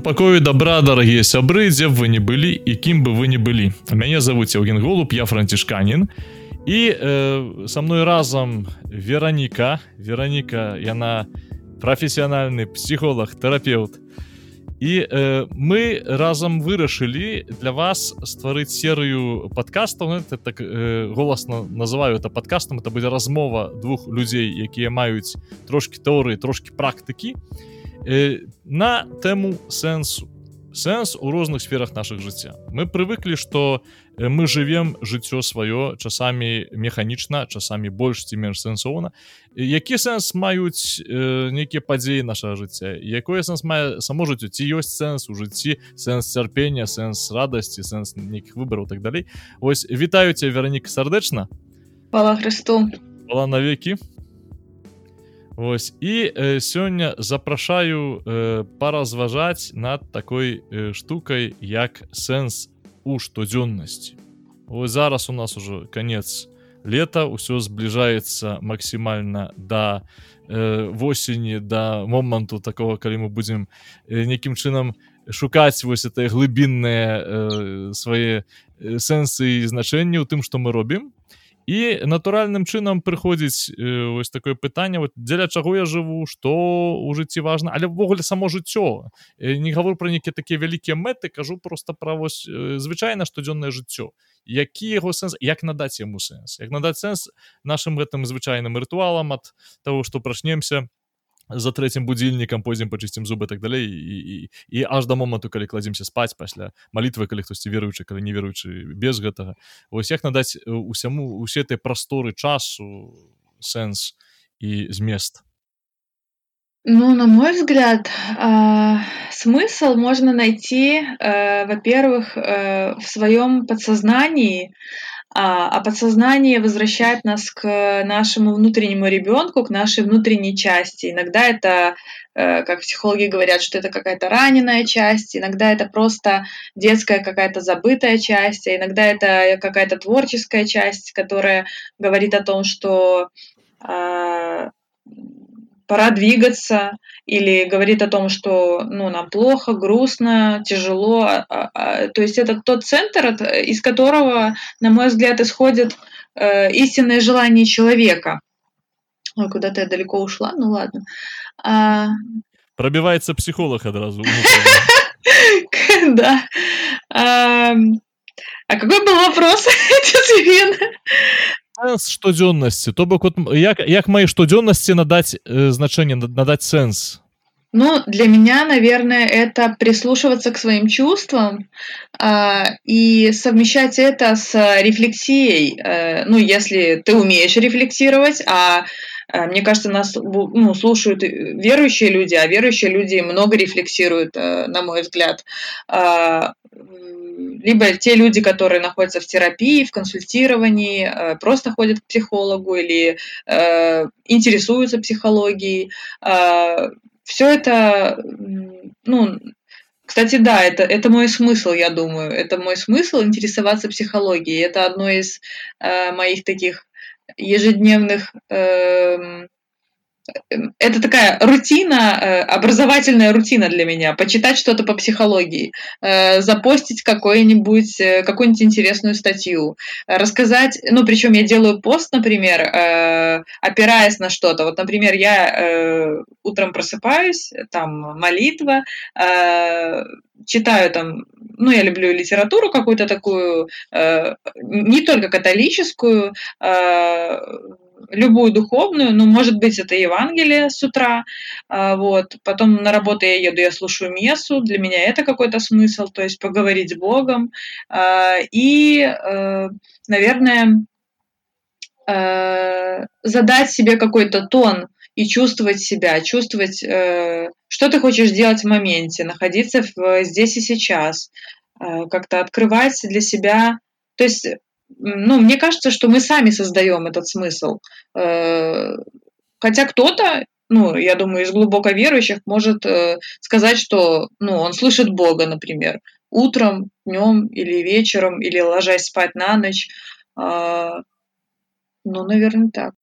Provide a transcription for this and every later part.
Супакою добра дарагія сябры дзе б вы не былі і кім бы вы не былі. Мяне зовут Евген голуб я францішканін. І э, со мной разам вераніка. Вераніка яна прафесіянальны псіхолог тэрапеўт. І э, мы разам вырашылі для вас стварыць серыю подкастаў это так э, голасна называю это подкастам это будзе размова двух людзей якія маюць трошки тэорыі трошки практыкі. і э, на тэму сэнсу сэнс у розных сферах наших жыцця мы привыклі что мы живвем жыццё сваё часамі механічна часамі больш ці менш сэнсоўна які сэнс маюць э, нейкія падзеі нашага жыцця? Якое сэнс мае само жыццё? Ці ёсць сэнс у жыцці сэнс цярпення сэнс радасці сэнс нейкіх выбораў так далей? Ось вітаю ця вераніка сардэчна. Пала Христу была навекі Вось. І э, сёння запрашаю э, паразважаць над такой э, штукай як сэнс у штодзённасці Вось зараз у нас уже конец лета ўсё збліжаецца максімальна да э, восені да моманту такого калі мы будзем э, нейкім чынам шукаць вось это глыбінныя э, свае сэнсы і значэнні ў тым што мы робім. і натуральным чынам прыходзіць э, ось такое пытанне вот дзеля чаго я жыву что у жыцці важно але ввогуле само жыццё. Э, не гавор про нейкія такія вялікія мэты кажу просто пра вось э, звычайна штодзённае жыццё. Які яго сэнс як надаць яму сэнс? Як надаць сэнс нашим гэтым звычайным рытуалам ад того что прачнемся за трэцім будильнікам пойдзем пачысцім зубы так далей і, і, і аж да моманту калі кладземся спаць пасля малітвы калі хтосьці веруючы калі не веруючы без гэтага вось як надаць усяму усе этой прасторы часу сэнс і змест? Ну, на мой взгляд, э, смысл можно найти, э, во-первых, э, в своем подсознании, а, а подсознание возвращает нас к нашему внутреннему ребенку, к нашей внутренней части. Иногда это, э, как психологи говорят, что это какая-то раненая часть, иногда это просто детская какая-то забытая часть, а иногда это какая-то творческая часть, которая говорит о том, что а, пора двигаться, или говорит о том, что ну, нам плохо, грустно, тяжело. А, а, а, то есть это тот центр, из которого, на мой взгляд, исходит э, истинное желание человека. Ой, куда-то я далеко ушла, ну ладно. А... Пробивается психолог одразу. Да. А какой был вопрос? сэнс штодзённасці? То бок як як мои штодзённасці надаць э, значэнне надаць сэнс? Ну для меня наверное это прислушиваться к своим чувствам э, и совмещать это с рефлексией. Э, ну если ты умеешь рефлексировать а э, мне кажется, нас ну, слушают верующие люди, а верующие люди много рефлексируют, э, на мой взгляд. Либо те люди, которые находятся в терапии, в консультировании, э, просто ходят к психологу или э, интересуются психологией. Э, все это, ну, кстати, да, это, это мой смысл, я думаю. Это мой смысл интересоваться психологией. Это одно из э, моих таких ежедневных э, это такая рутина, э, образовательная рутина для меня. Почитать что-то по психологии, э, запостить э, какую-нибудь интересную статью, рассказать, ну, причем я делаю пост, например, опираясь на что-то. Вот, например, я утром просыпаюсь, там молитва, читаю там, ну, я люблю литературу какую-то такую, не только католическую, любую духовную, ну, может быть, это Евангелие с утра, а, вот, потом на работу я еду, я слушаю мессу, для меня это какой-то смысл, то есть поговорить с Богом, а, и, э, наверное, э, задать себе какой-то тон и чувствовать себя, чувствовать, э, что ты хочешь делать в моменте, находиться здесь и сейчас, как-то открывать для себя, то есть ну, мне кажется, что мы сами создаем этот смысл. Э, хотя кто-то, ну, я думаю, из глубоко верующих может э, сказать, что, ну, он слышит Бога, например, утром, днем или вечером, или ложась спать на ночь. А, ну, наверное, так.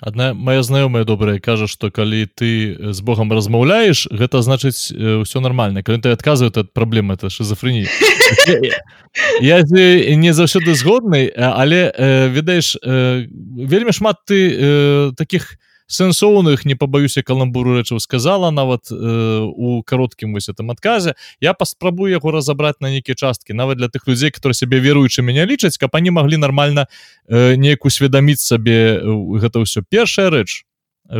Адна моя знаёмая добрая кажа что калі ты з Богом размаўляеш гэта значыць ўсё нормально калі ты адказвает от праблемы это шизофренія. Я не заўсёды згодны але ведаеш вельмі шмат ты таких сэнсоўных не пабаюся каламбуру рэчаў сказала нават э, у кароткім вось этом адказе. Я паспрабую яго разабраць на нейкія часткі нават для тых людзей которые сябе веруючы мяне лічаць каб они маглі нармальна э, неяк усведаміць сабе гэта ўсё. Першая рэч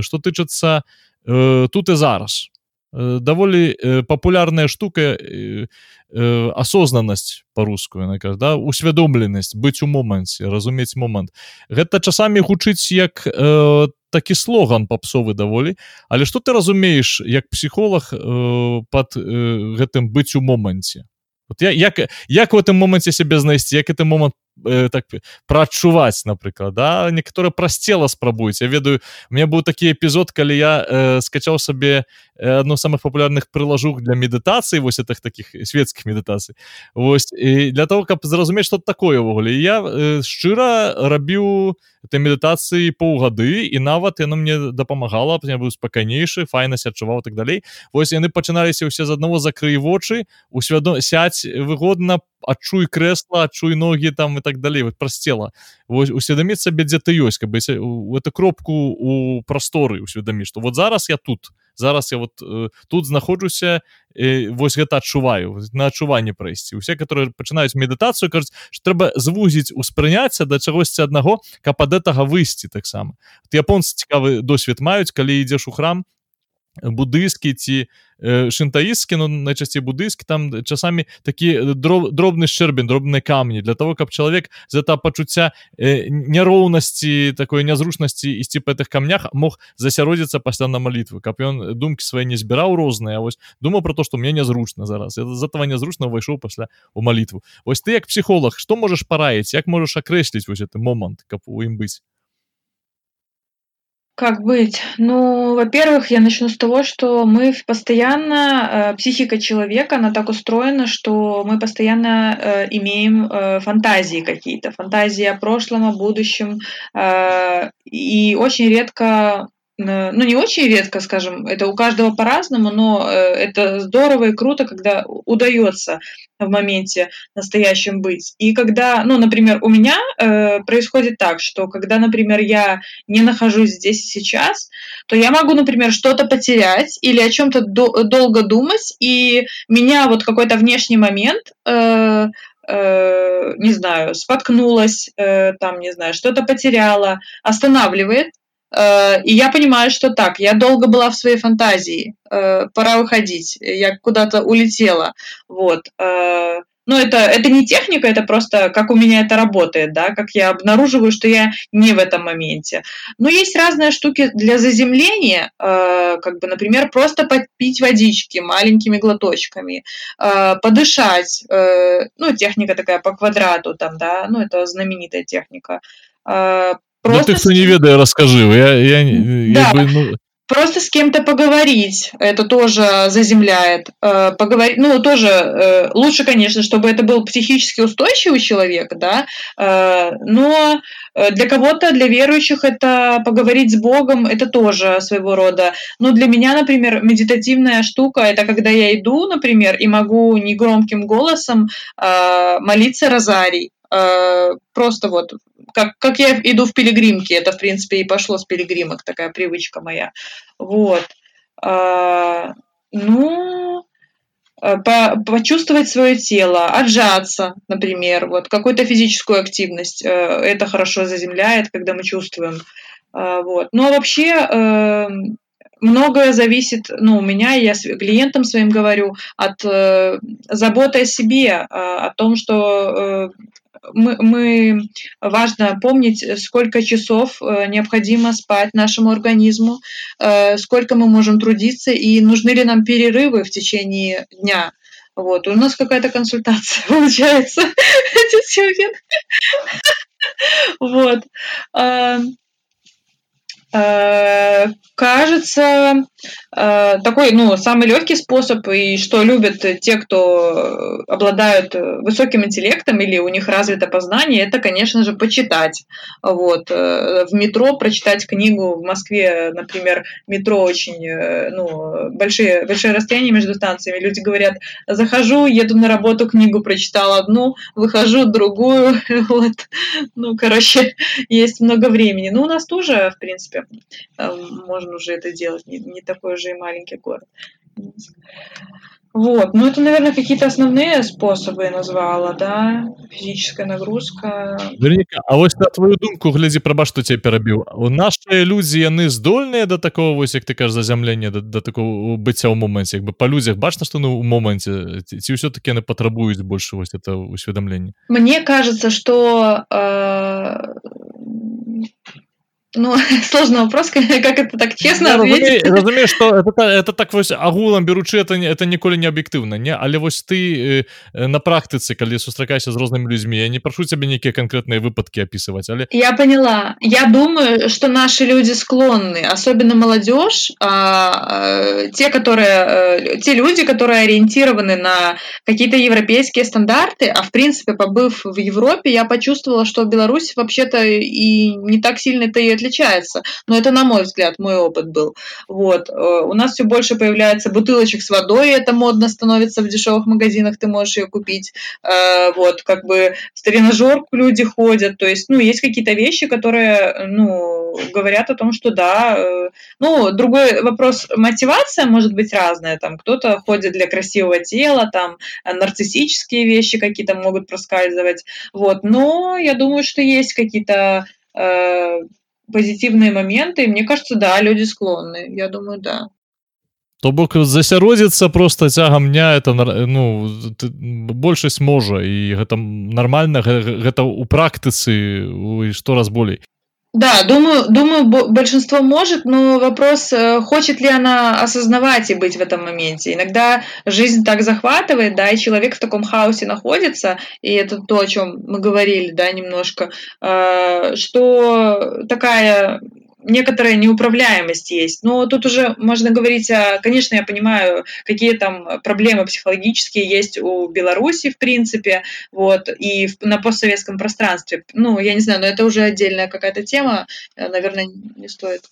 что тычыцца э, тут і зараз. Э, даволі э, папулярная штука э, э, асознанасць по-руску да усвядомленасць быць у моманце разумець момант. Гэта часамі гучыць як там э, такі слоган папсовы даволі. Але что ты разумееш як псіхолог э, под э, гэтым быць у моманце? Вот я як як в этом моманце себе знайсці як это момант э, так прачуваць напрыклад да? Некаторы праз цела спрабуюць я ведаю мне быў такі эпізод калі я э, скачаў сабе одно самых папулярных прылажух для медытацыі вось этих таких светскіх медытацый Вось і для того каб зразумець что такое ўвогуле я э, шчыра рабіў этой медытацыі паўгады і нават яно мне дапамагала мне быў спакайнейшы файнасць адчуваў так далей. Вось яны пачыналіся ўсе з аднаго закрый вочы усвядом сядь выгодна по адчуй крэсла адчуй ногі там і так далей вот праз цела усведаміць сабе дзе ты ёсць каб у эту кропку у прасторы усведамі што вот зараз я тут зараз я вот э, тут знаходжуся э, вось гэта адчуваю на адчуванне прайсці. Усе которые пачынаюць медытацыю кажуць што трэба звузіць успрыняцця да чагосьці аднаго каб ад гэтага выйсці таксама. Японцы цікавы досвед маюць калі ідзеш у храм будыскі ці э, шынтаісткі ну найчасцей будыскі там часамі такі дроб, дробны шчэрбін дробныя камні для того каб чалавек з это пачуцця э, няроўнасці такой нязручнасці ісці па гэтых камнях мог засяродзіцца пасля на малітвы каб ён думкі свае не збіраў розныя. Вось думаў про то что мне нязручна зараз. З этого нязручна ўвайшоў пасля у малітву. Вось ты як псіхолог што можаш параіць як можаш акрэсліць вось гэты момант каб у ім быць Как быть? Ну, во-первых, я начну с того, что мы постоянно, э, психика человека, она так устроена, что мы постоянно э, имеем э, фантазии какие-то, фантазии о прошлом, о будущем, э, и очень редко ну, не очень редко, скажем, это у каждого по-разному, но э, это здорово и круто, когда удается в моменте настоящем быть. И когда, ну, например, у меня э, происходит так, что когда, например, я не нахожусь здесь и сейчас, то я могу, например, что-то потерять или о чем-то до- долго думать, и меня вот какой-то внешний момент э, не знаю, споткнулась, там, не знаю, что-то потеряла, останавливает, Э, и я понимаю, что так, я долго была в своей фантазии, э, пора выходить, я куда-то улетела, вот. Э, но это, это не техника, это просто как у меня это работает, да, как я обнаруживаю, что я не в этом моменте. Но есть разные штуки для заземления, как бы, например, просто попить водички маленькими глоточками, подышать, ну, техника такая по квадрату там, да, ну, это знаменитая техника, Просто... Ну, ты, кто не ведая, расскажи. Я, я, да. я ну... Просто с кем-то поговорить, это тоже заземляет. Э, поговорить, ну, тоже э, лучше, конечно, чтобы это был психически устойчивый человек, да, э, но для кого-то, для верующих, это поговорить с Богом, это тоже своего рода. Но для меня, например, медитативная штука, это когда я иду, например, и могу негромким голосом молиться розарий просто вот как, как я иду в пилигримке, это, в принципе, и пошло с пилигримок, такая привычка моя. Вот. А, ну, э, по, почувствовать свое тело, отжаться, например, вот какую-то физическую активность. Э, это хорошо заземляет, когда мы чувствуем. Вот. Но вообще эм, многое зависит, ну, у меня, я с клиентам своим говорю, от э, заботы о себе, э, о том, что мы, мы важно помнить, сколько часов э, необходимо спать нашему организму, э, сколько мы можем трудиться и нужны ли нам перерывы в течение дня. Вот, у нас какая-то консультация получается. Вот. Э, кажется, э, такой, ну, самый легкий способ, и что любят те, кто обладают высоким интеллектом или у них развито познание, это, конечно же, почитать. Вот. В метро прочитать книгу. В Москве, например, метро очень, ну, большие, большие расстояния между станциями. Люди говорят, захожу, еду на работу, книгу прочитал одну, выхожу, другую. Вот. Ну, короче, есть много времени. Ну, у нас тоже, в принципе, можно уже это делать. Не, не такой уже и маленький город. Вот, ну это, наверное, какие-то основные способы я назвала, да, физическая нагрузка. Верніка, а вось на твою думку глядзі праба што цябе перабіў наши людзі яны здольныя да такого вось як ты кажаш зазямлення да, да такого быцця ў моманце як бы па людзях бачна што ну у моманце ці ўсё-таки яны патрабуюць больше вось это усведомление Мне кажется что э, ну, сложный вопрос, как это так честно я ответить. Разумею, что это, это так вось агулам беручы это, это ніколі не аб'ектыўна не але вось ты э, на практыцы калі сустракайся з рознымі людзьмі я не прашу цябе нейкія конкретныя выпадки опісываць але я поняла я думаю что наши люди склонны особенно молодежь а, те которые те люди которые ориентированы на какие-то европейские стандарты а в принципе побыв в Европе я почувствовала что Беларусь вообще-то и не так сильно и отличается. Но это, на мой взгляд, мой опыт был. Вот. Э, у нас все больше появляется бутылочек с водой, это модно становится в дешевых магазинах, ты можешь ее купить. Э, вот, как бы в тренажерку люди ходят. То есть, ну, есть какие-то вещи, которые, ну, говорят о том, что да. Э, ну, другой вопрос, мотивация может быть разная. Там кто-то ходит для красивого тела, там нарциссические вещи какие-то могут проскальзывать. Вот. Но я думаю, что есть какие-то позитивные моменты. Мне кажется, да, люди склонны. Я думаю, да. То бок засяродзіцца просто цягам дня это ну большасць можа і гэта нармальна гэта ў практыцы што раз болей Да, думаю, думаю, большинство может, но вопрос, э, хочет ли она осознавать и быть в этом моменте. Иногда жизнь так захватывает, да, и человек в таком хаосе находится, и это то, о чем мы говорили, да, немножко, э, что такая некоторая неуправляемость есть. Но тут уже можно говорить, о, конечно, я понимаю, какие там проблемы психологические есть у Беларуси, в принципе, вот, и на постсоветском пространстве. Ну, я не знаю, но это уже отдельная какая-то тема, э, наверное, не стоит.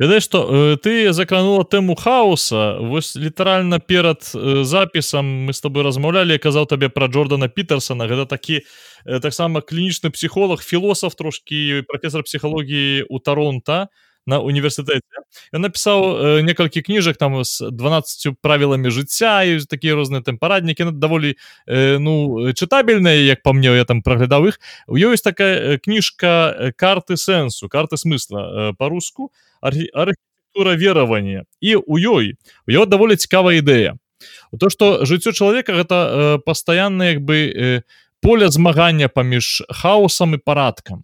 Ведаеш что э, ты закранула тэму хаоса вось літаральна перад э, запісам мы с тобой размаўлялі казаў табе пра Джордана Пітерсона гэта такі э, таксама клінічны псіхолог філосаф трошкі профессор псіхалогіі у Таронта на універсітэце ён напісаў э, некалькі кніжак там з 12 правіламі жыцця і такія розныя тэмпараднікі на даволі э, ну чытабельныя як па мне я там праглядаў іх у ёсць такая кніжка карты сэнсу карты смысла э, по-руску а архітектура веравання і у ёй у его даволі цікавая ідэя то что жыццё чалавека гэта э, пастаянна як бы э, поле змагання паміж хаосам і парадкам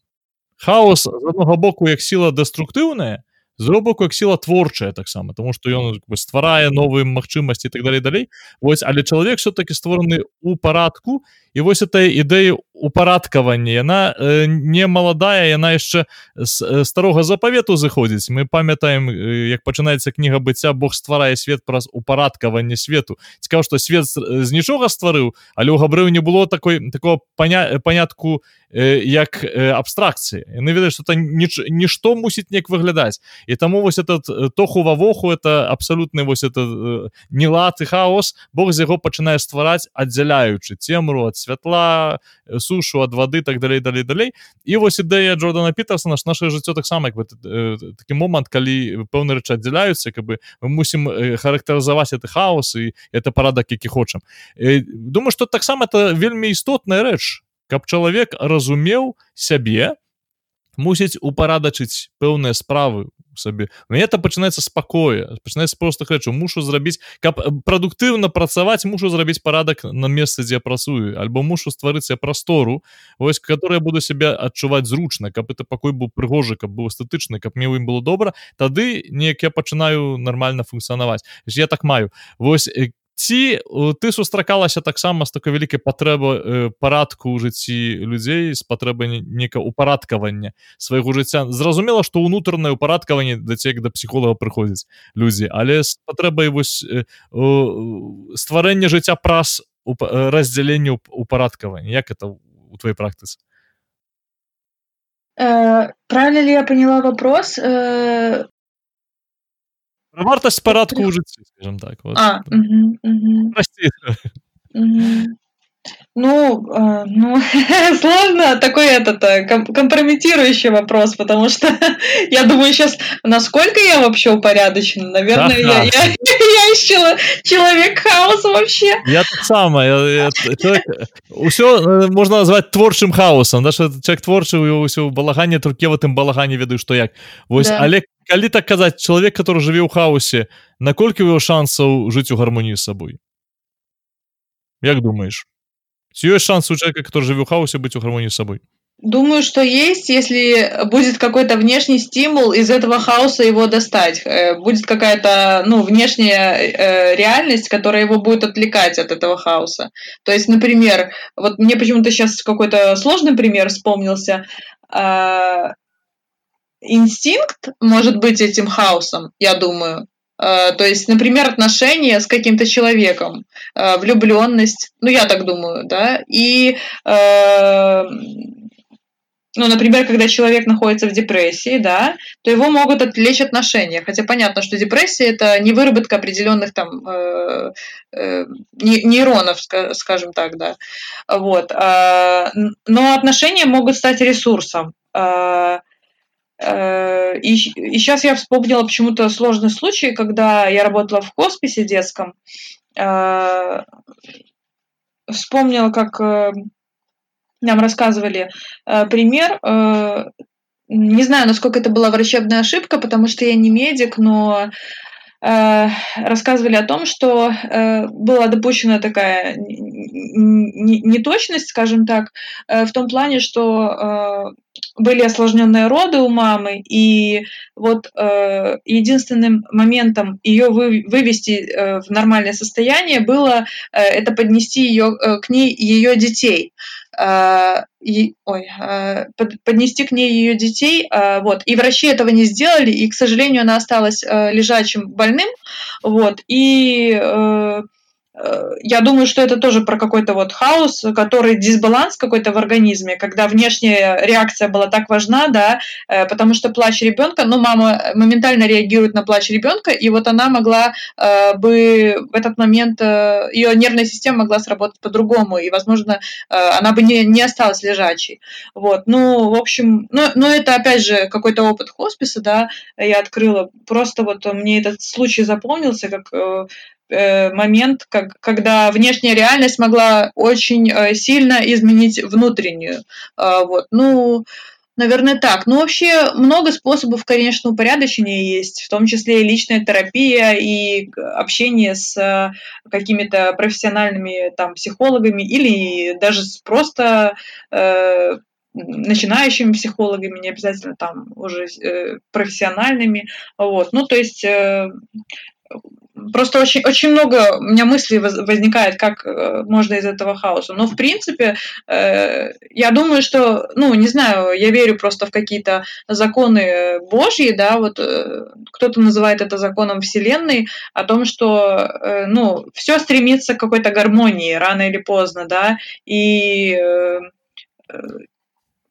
хаос з аднаго боку як сіла дэструктыўная зробаку як сіла творчая таксама тому что ён стварае новыя магчымасці так далей далей вось але чалавек все-таки створаны у парадку і вось этой ідэі упарадкаванне. Яна э, не маладая яна яшчэ з э, старога запавету зыходзіць. Мы памятаем э, як пачынаецца кніга быцця Бог стварае свет праз упарадкаванне свету цікаў што свет з нічога стварыў але ў габрыў не было такой такого паня панятку э, як э, абстракцыі. Яны ведаюць что ніч нішто мусіць неяк выглядаць. І таму вось этот тоху вавоху это абсалютны вось это э, не лад і хаос Бог з яго пачынае ствараць аддзяляючы цемру ад святла сушу ад вады так далей далей далей. І вось ідэя Джордана Пітерсона ж наше жыццё таксама як бы такі момант калі пэўны рэчы аддзяляюцца как бы мы мусім характарызаваць это хаос і это парадак які хочам думаю что таксама это вельмі істотная рэч каб чалавек разумеў сябе мусіць упарадачыць пэўныя справы сабе. Мне это пачынаецца спакоя пачынаецца простых рэчаў. Мушу зрабіць каб прадуктыўна працаваць мушу зрабіць парадак на месцы дзе працую альбо мушу стварыць я прастору вось которая буду себя адчуваць зручна каб это пакой быў прыгожы каб быў эстэтычны каб мне ім было добра тады неяк я пачынаю нормально функцыянаваць. Я так маю. Вось ці ты сустракалася таксама з такой вялікай патрэбы э, парадку ў жыцці людзей з патрэбай нека упарадкавання свайго жыцця. Зразумела што ўнутранае упарадкаванне да цек да псіхолага прыходзяць людзі але з патрэбай вось э, стварэння жыцця праз раздзяленню упарадкавання. Як это у твоей практыцы? Э, правильно ли я поняла вопрос? Э, вартасць парадку ў жыцці скажем так вот. а, угу, угу. Угу. Ну, э, ну сложно такой этот э, компрометирующий вопрос, потому что я думаю сейчас, насколько я вообще упорядочен, наверное, я, я, я еще человек хаоса вообще. Я так человек, все э, можно назвать творчым хаосом, да, что человек творчий, у него все в балагане, только в этом балагане ведаю, что як. Вось, да. але калі так казаць, человек, который жыве ў хаосе, наколькі его шансаў жыць у гармонии с собой? Як думаешь? Есть шанс у человека, который живет в хаосе, быть в гармонии с собой? Думаю, что есть, если будет какой-то внешний стимул из этого хаоса его достать. Э, будет какая-то ну, внешняя э, реальность, которая его будет отвлекать от этого хаоса. То есть, например, вот мне почему-то сейчас какой-то сложный пример вспомнился. Э, инстинкт может быть этим хаосом, я думаю. Э, то есть, например, отношения с каким-то человеком, э, влюбленность, ну я так думаю, да, и, э, ну, например, когда человек находится в депрессии, да, то его могут отвлечь отношения, хотя понятно, что депрессия это не выработка определенных там нейронов, скажем так, да, вот, но отношения могут стать ресурсом. Э, и, и сейчас я вспомнила почему-то сложный случай, когда я работала в хосписе детском. Э, вспомнила, как э, нам рассказывали пример. Не знаю, насколько это была врачебная ошибка, потому что я не медик, но Э, рассказывали о том, что э, была допущена такая неточность, скажем так, э, в том плане, что были осложненные роды у мамы, и вот единственным моментом ее вывести в нормальное состояние было это поднести ее к ней ее детей. Э, и, ой, э, под, поднести к ней ее детей, э, вот, и врачи этого не сделали, и, к сожалению, она осталась лежачим больным, вот, и Э, я думаю, что это тоже про какой-то вот хаос, который дисбаланс какой-то в организме, когда внешняя реакция была так важна, да, э, потому что плач ребенка, ну, мама моментально реагирует на плач ребенка, и вот она могла э, бы в этот момент, ее нервная система могла сработать по-другому, и, возможно, она бы не, не осталась лежачей. Вот, ну, в общем, ну, ну, это, опять же, какой-то опыт хосписа, да, я открыла. Просто вот мне этот случай запомнился, как Э, момент, как, когда внешняя реальность могла очень э, сильно изменить внутреннюю. Э, вот. Ну, наверное, так. Ну, вообще, много способов, конечно, упорядочения есть, в том числе и личная терапия, и общение с какими-то профессиональными там, психологами или даже просто э, начинающими психологами, не обязательно там уже э, профессиональными. Вот. Ну, то есть э, Просто очень, очень много у меня мыслей возникает, как э, можно из этого хаоса. Но, в принципе, э, я думаю, что, ну, не знаю, я верю просто в какие-то законы Божьи, да, вот э, кто-то называет это законом Вселенной, о том, что, ну, все стремится к какой-то гармонии рано или поздно, да, и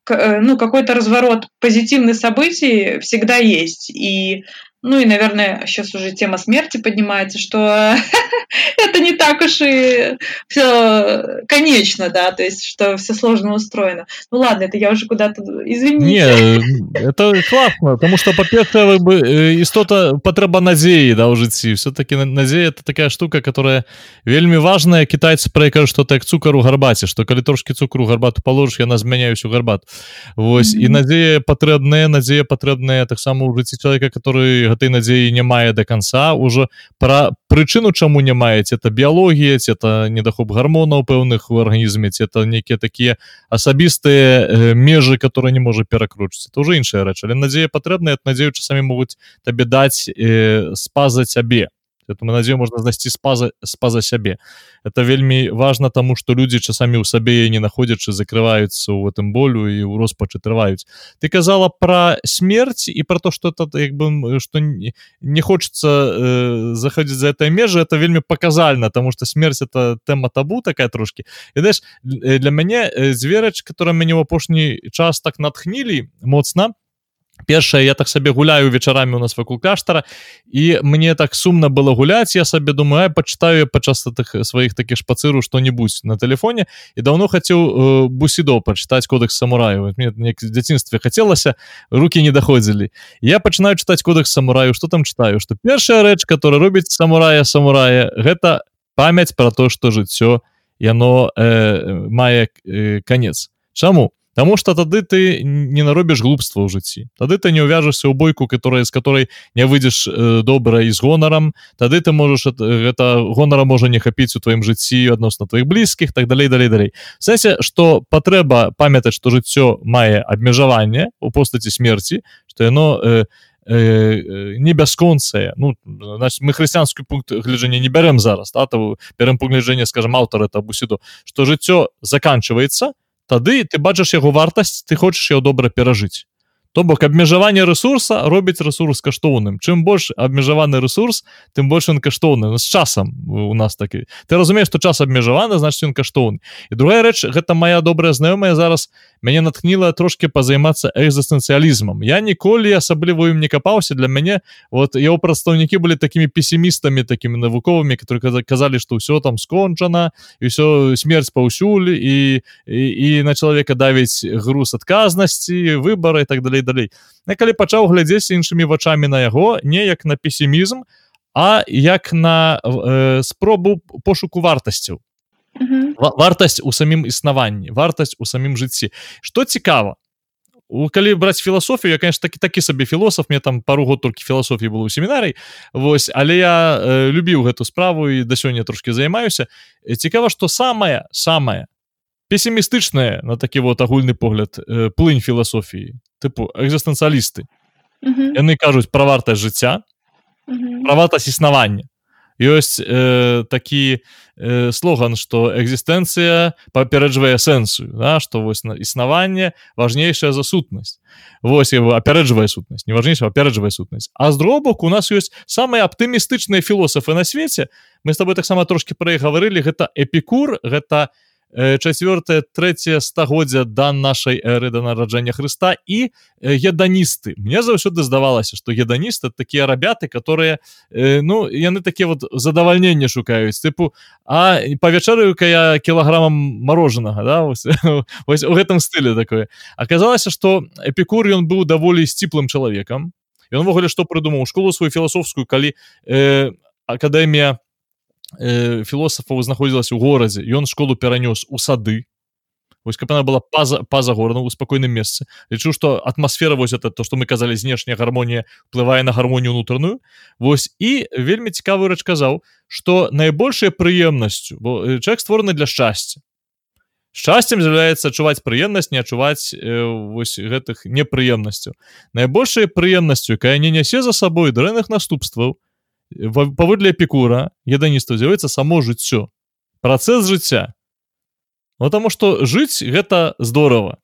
ну, какой-то разворот позитивных событий всегда есть. И ну и, наверное, сейчас уже тема смерти поднимается, что это не так уж и все конечно, да, то есть что все сложно устроено. Ну ладно, это я уже куда-то, извините. Не, это классно, потому что, по-перше, бы истота потреба надеи, да, у житті. Все-таки надея это такая штука, которая вельми важная. Китайцы про кажут, что это как цукор у гарбате, что коли трошки цукру гарбату положишь, я змяняю всю гарбату. Вось, mm -hmm. и надея потребная, надея потребная так само у житті человека, который гэтай надзеі не мае до конца уже пра прычыну чаму не маеце это біялогія это недахоп гармонаў пэўных у арганізме это некія такія асабістыя э, межы которые не можа перакручыць это уже іншая рэч. Але надзея патрэбная надзею часамі могуць табе даць э, спаза цябе этому надзею можна знайсці спаза спаза сябе это вельмі важно тому что люди часамі ў сабе не находзячы закрываюцца ў гэтым болю і ў роспачы трываюць. Ты казала про смерць і про то что это як бы что не, не хочется э, заходить за этой межы это вельмі показальна тому что смерть это тэма табу такая трошки. І знаешь для мяне зверач которая мяне в апошні час так натхнілі моцна першае я так сабе гуляю вечарамі у нас вакол каштара і мне так сумна было гуляць я сабе думаю пачытаю падчас тых сваіх такіх шпацыру что-нибудь на телефоне і давно хацеў э, бусідо пачытаць кодекс самураю мне дзяцінстве хацелася руки не даходзілі. Я пачынаю чытаць кодекс самураю что там чытаю? Что першая рэч которая робіць самурая самурая гэта памяць про то что жыццё яно э, мае э, конец чаму Таму что тады ты не наробіш глупства ў жыцці тады ты не ўвяжешься ў бойку которая з которой не выйдзеш э, добра і з гонарам тады ты можаш гэта гонара можа не хапіць у тваім жыцці адносна твоих блізкіх так далей далей далей. Сэнсе что патрэба памятаць что жыццё мае абмежаванне у постаці смерти что яно э, э, не бясконцае ну значит мы хрысціянскі пункт гляджання не бярем зараз та, бярем пагляджэнне скажем аўтар это бусіду что жыццё заканчивается тады ты бачыш яго вартасць ты хочаш яго добра перажыць. То бок абмежаванне ресурса робіць ресурс каштоўным. Чым больш абмежаваны ресурс тым больш ён каштоўны. З часам у нас такі. Ты разумееш што час абмежаваны значит ён каштоўны. І другая рэч гэта моя добрая знаёмая зараз мяне натхніла трошки пазаймацца экзістэнцыялізмам я ніколі асабліва ім не капаўся для мяне вот яго прадстаўнікі былі такімі песімістамі такімі навуковымі которые казалі што ўсё там скончана і ўсё смерць паўсюль і і, і на чалавека давіць груз адказнасці выбора і так далей далей Я калі пачаў глядзець іншымі вачамі на яго не як на песімізм а як на э, спробу пошуку вартасцяў вартасць у самім існаванні вартасць у самім жыцці что цікава у калі браць філасофію я конечно такі такі сабе філосаф мне там пару год толькі філасофіі было ў семінарый Вось але я э, любіў гэту справу і да сёння трошки займаюся. Цікава что самое самое песімістычная на такі вот агульны погляд э, плынь філасофіі тыпу экзістэнцыялісты яны кажуць пра вартасць жыцця пра вартасць існавання ёсць э, такі э, слоган что экзістэнцыя папереджвае сэнсу да, что вось на існаванне важнейшая за сутнасць Вось его апярэджвае сутнасць неважнейшая апярэджвае сутнасць. А з дробок у нас ёсць самыя аптымістычныя філосафы на свеце. Мы с тобой таксама трошки пра іх гаварылі. Гэта эпікур гэта не чавёртае трэцяе стагоддзя да нашай эры да нараджэння Хрыста і еданісты мне заўсёды здавалася што еданісты такія рабяты которые ну яны такія вот задавальненне шукаюць тыпу а павячарыю-ка я кілаграмам морожанага да вось, вось у гэтым стылі такое аказалася што эпікур ён быў даволі сціплым чалавекам ён увогуле што прыдумаў школу сваю філасофскую калі э, акадэмія э, філосафаў знаходзілася ў горадзе ён школу перанёс у сады. Вось каб она была паза паза горна у спакойным месцы. Лічу што атмасфера вось это то што мы казалі знешняя гармонія плывае на гармонію унутраную Вось і вельмі цікавы рэч казаў што найбольшая прыемнасцю бо чалавек створаны для шчасця. Шчасцем з'яўляецца адчуваць прыемнасць не адчуваць э, вось гэтых непрыемнасцю найбольшай прыемнасцю якая не нясе за сабой дрэнных наступстваў паводле эпікура еданіста з'явіцца само жыццё. Працэс жыцця. Ну таму што жыць гэта здорово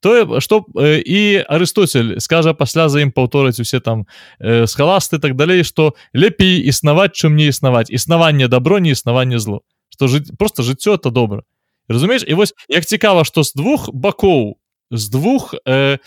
тое што э, і Арыстоцель скажа пасля за ім паўтораць усе там э, схаласты так далей што лепей існаваць чым не існаваць. Існаванне дабро не існаванне зло што жыць просто жыццё это добра. Разумееш? І вось як цікава што з двух бакоў з двух э,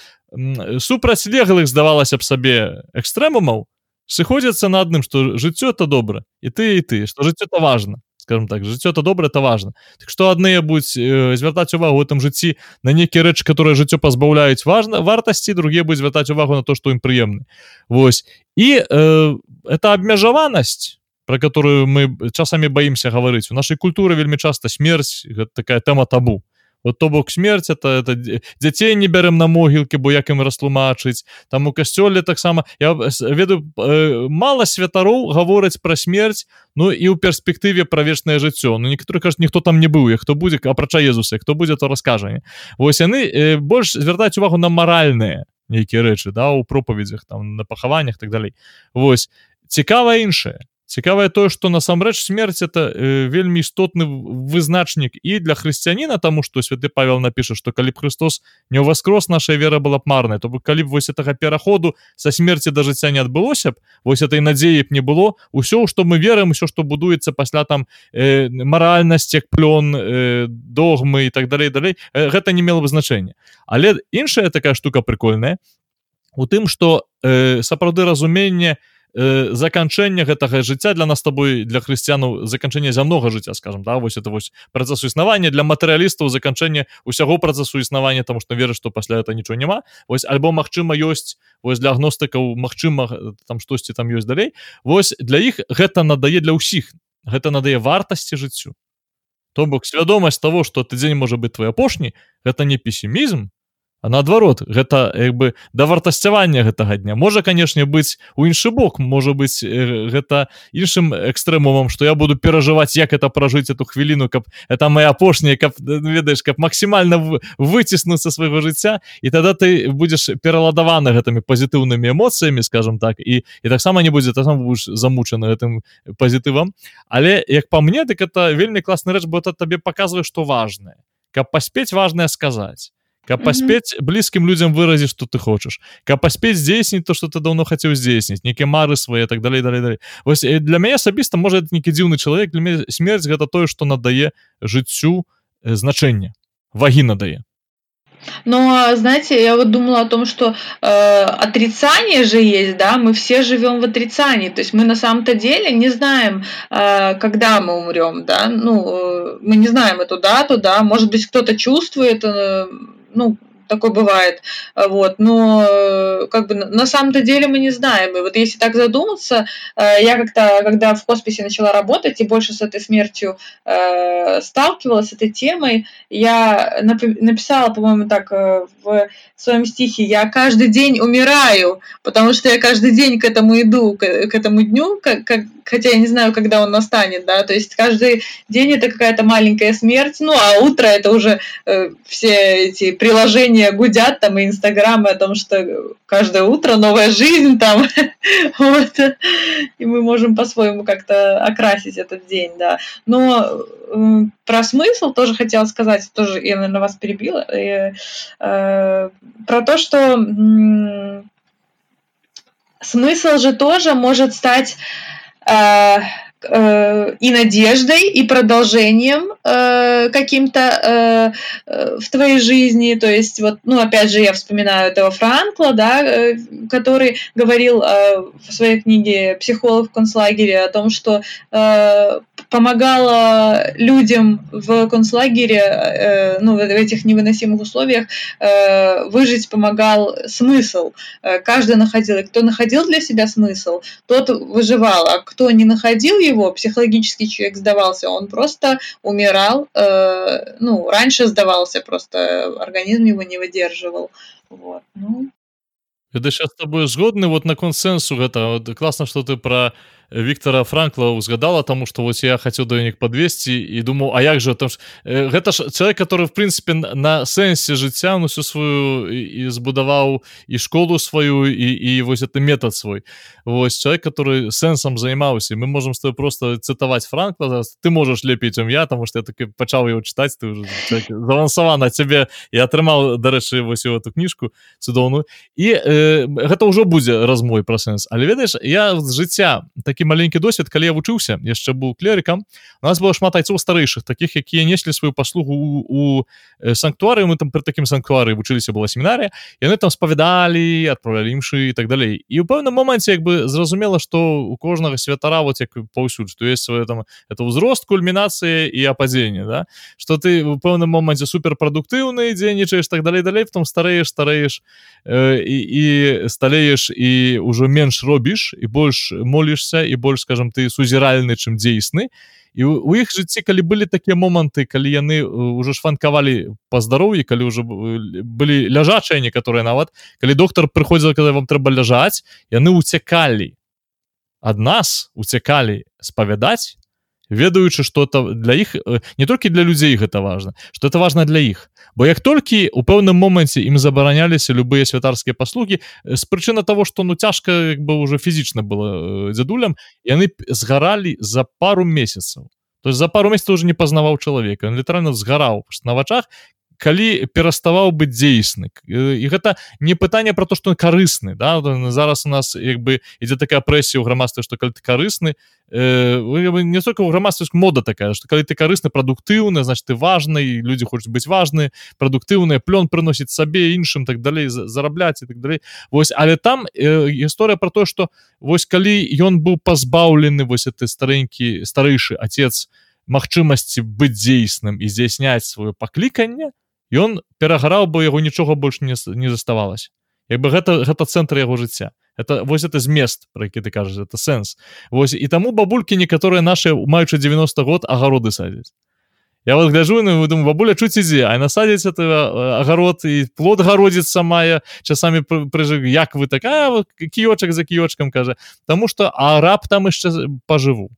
супрацьлеглых здавалася б сабе экстрэмумаў сыходзяцца на адным что жыццё это добра і ты і ты что жыццё это важно скажем так жыццё это добра это важно так что адныя будь э, звяртаць увагу этом жыцці на нейкія рэчы которые жыццё пазбаўляюць важно вартасці другие будь звяртаць увагу на то что ім прыемны. Вось. І э, это абмежаванасць про которую мы часамі баимся гаварыць. У нашай культуры вельмі часто смерць гэта такая тэма табу вот то бок смерть это это дзяцей не бярем на могілкі бо як ім растлумачыць. Там у касцёле таксама я ведаю э, мало святароў гавораць пра смерць Ну і ў перспектыве пра вечнае жыццё. Ну некаторы кажуць ніхто там не быў хто будзе апрача Езуса хто будзе то раскажанне Вось яны э, больш звяртаць увагу на маральныя нейкія рэчы да у пропаведзях там на пахаваннях так далей. Вось цікава іншае цікавае тое што насамрэч смерць это э, вельмі істотны вызначнік і для хрысціяніна таму што святы павел напіша што калі б Христос не ўваскрос наша вера была б марная то бы калі б вось гэтага пераходу са смерці да жыцця не адбылося б вось этой надзеі б не было ўсё што мы верым усё што будуецца пасля там э, маральнасць як плён э, догмы і так далей далей э, гэта не мела бы значэння. Але іншая такая штука прикольная у тым что э, сапраўды разуменне э, заканчэння гэтага жыцця для нас тобой для хрысціянаў заканчэння зямнога жыцця скажем да? Вось это вось працэсу існавання. Для матэрыялістаў заканчэння усяго працэсу існавання там што веры што пасля это нічого няма. Вось альбо Мачыма ёсць вось для агностыкаў Мачыма там штосьці там ёсць далей. Вось для іх гэта надае для ўсіх гэта надае вартасці жыццю. То бок свядомасць того что ты дзень можа быть твой апошні гэта не песімізм а наадварот гэта як бы да вартасцявання гэтага дня. Можа канешне быць у іншы бок можа быць э, гэта іншым экстрэмумам што я буду перажываць як это пражыць эту хвіліну каб это моя апошняя каб ну, ведаеш каб максімальна выціснуцца свайго жыцця і тогда ты будзеш пераладаваны гэтымі пазітыўнымі эмоцыямі скажем так і і таксама не будзе там будешь замучаны гэтым пазітывам. Але як по мне дык это вельмі класны рэч бо это табе показывае што важное каб паспець важное сказаць каб паспець блізкім людзям выразіць што ты хочаш каб паспець здзейсніць то што ты даўно хацеў здзейсніць нейкія мары свае так далей далей далей вось для мяне асабіста можа нейкі дзіўны чалавек для мяне смерць гэта тое што надае жыццю значэнне вагі надае. Но, знаете, я вот думала о том, что э, отрицание же есть, да, мы все живем в отрицании, то есть мы на самом-то деле не знаем, э, когда мы умрем, да, ну, э, мы не знаем эту дату, да, может быть, кто-то чувствует, э, ну, такое бывает, вот, но э, как бы на самом-то деле мы не знаем, и вот если так задуматься, э, я как-то, когда в хосписе начала работать и больше с этой смертью э, сталкивалась, с этой темой, я написала, по-моему, так в своем стихе, я каждый день умираю, потому что я каждый день к этому иду, к, этому дню, хотя я не знаю, когда он настанет, да, то есть каждый день это какая-то маленькая смерть, ну, а утро это уже э, все эти приложения гудят там и инстаграмы о том, что каждое утро новая жизнь там, вот, и мы можем по-своему как-то окрасить этот день, да, но э, про смысл тоже хотела сказать, тоже я, наверное, вас перебила, э, э, про то, что э, смысл же тоже может стать э, и надеждой, и продолжением э, каким-то э, э, в твоей жизни. То есть, вот, ну, опять же, я вспоминаю этого Франкла, да, э, который говорил э, в своей книге «Психолог в концлагере» о том, что э, помогала людям в концлагере, э, ну, в этих невыносимых условиях э, выжить помогал смысл. Э, каждый находил, и кто находил для себя смысл, тот выживал, а кто не находил его, психологически человек сдавался, он просто умирал, э, ну, раньше сдавался, просто организм его не выдерживал. Вот, ну. Я сейчас с тобой згодны вот на консенсу гэта вот, класна что ты про Віктора Франкла узгадала тому что вось я хацеў да них подвесці і думаў А як же? Там ж гэта ж человек который в прынцыпе на сэнсе жыцця ну всю сваю і збудаваў і школу сваю і і вось это метод свой Вось человек который сэнсам займаўся мы можем с тобой просто цытаваць Франкла зараз. Ты можешь лепей чым я тому что я таки пачаў его чытаць ты завансавана цябе і атрымаў дарэчы вось эту кніжку цудоўную і э, гэта ўжо будзе размой про сэнс але ведаеш я з жыцця такі маленькі досвед калі я вучыўся яшчэ быў клерыкам у нас было шмат айцоў старэйшых таких якія неслі сваю паслугу у санктуары мы там пры такім санктуары вучыліся была семінарія яны там спавядалі адправлялі імшы і так далей. І ў пэўным моманце як бы зразумела што у кожнага святара вот як паўсюль што есть свае там это ўзрост кульмінацыі і ападзенне да? Что ты у пэўным моманце суперпрадуктыўны дзейнічаеш так далей далей потом старееш старееш э, і, і сталееш і ўжо менш робіш і больш молішся і больш скажем ты сузіральны чым дзейсны і у іх жыцці калі былі такія моманты калі яны уже шванкавалі па здароўі калі ўжо былі ляжачыя некаторыя нават калі доктор прыходзіла когда вам трэба ляжаць яны уцякалі ад нас уцякалі спавядаць ведаючы что это для іх не толькі для людзей гэта важно что это важно для іх бо як толькі у пэўным моманце ім забараняліся любыя святарскія паслугі з прычына того что ну цяжка як бы уже фізічна было дзядулям яны згаралі за пару месяцаў. То есть за пару месяцаў уже не пазнаваў чалавека літаральна згараў на вачах калі пераставаў быць дзейсны. І гэта не пытанне про то что карысны да зараз у нас як бы ідзе такая прэсія ў грамадстве что калі ты карысны э, не только у грамадстве мода такая что калі ты карысны прадуктыўны значит ты важны люди хочуць быць важны прадуктыўныя плён прыносіць сабе іншым так далей зарабляць і так далей Вось але там э, гісторыя про то что вось калі ён быў пазбаўлены вось ты старэнькі старэйшы отец магчымасці быць дзейсным і здзяйсняць сваё пакліканне ён перагараў бы яго нічога больш не, не заставалось як бы гэта гэта цэнтр яго жыцця это вось это змест про які ты кажаш это сэнс Вось і таму бабулькі некаторыя наши маючы 90 год агароды садзяць Я вот гляжу на думаю бабуля чуць ідзе а насадзіць это агарод і плод гародзіць самая часамі прыжы як вы такая вот кіёчак за кіёчкам кажа Таму что араб там яшчэ пажыву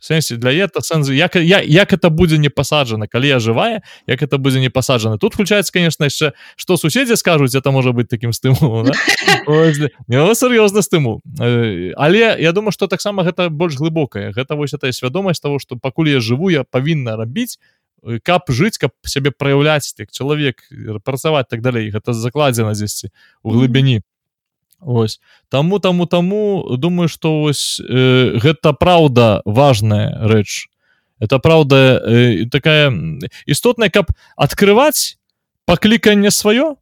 сэнсе для это сэнзу як я як это будзе не пасаджана калі я жывая як это будзе не пасаджана тут включается конечно яшчэ что суседзі скажуць это можа быть таким стымулом да? сур'ёзна стымул але я думаю что таксама гэта больш глыбокая гэта вось эта свядомасць того что пакуль я жыву я павінна рабіць каб жыць каб сябе праяўляць так чалавек працаваць так далей. Гэта закладзена дзесьці у глыбіні Ось. Таму таму таму думаю что ось э, гэта праўда важная рэч. Это праўда э, такая істотная каб открываць пакліканне сваё.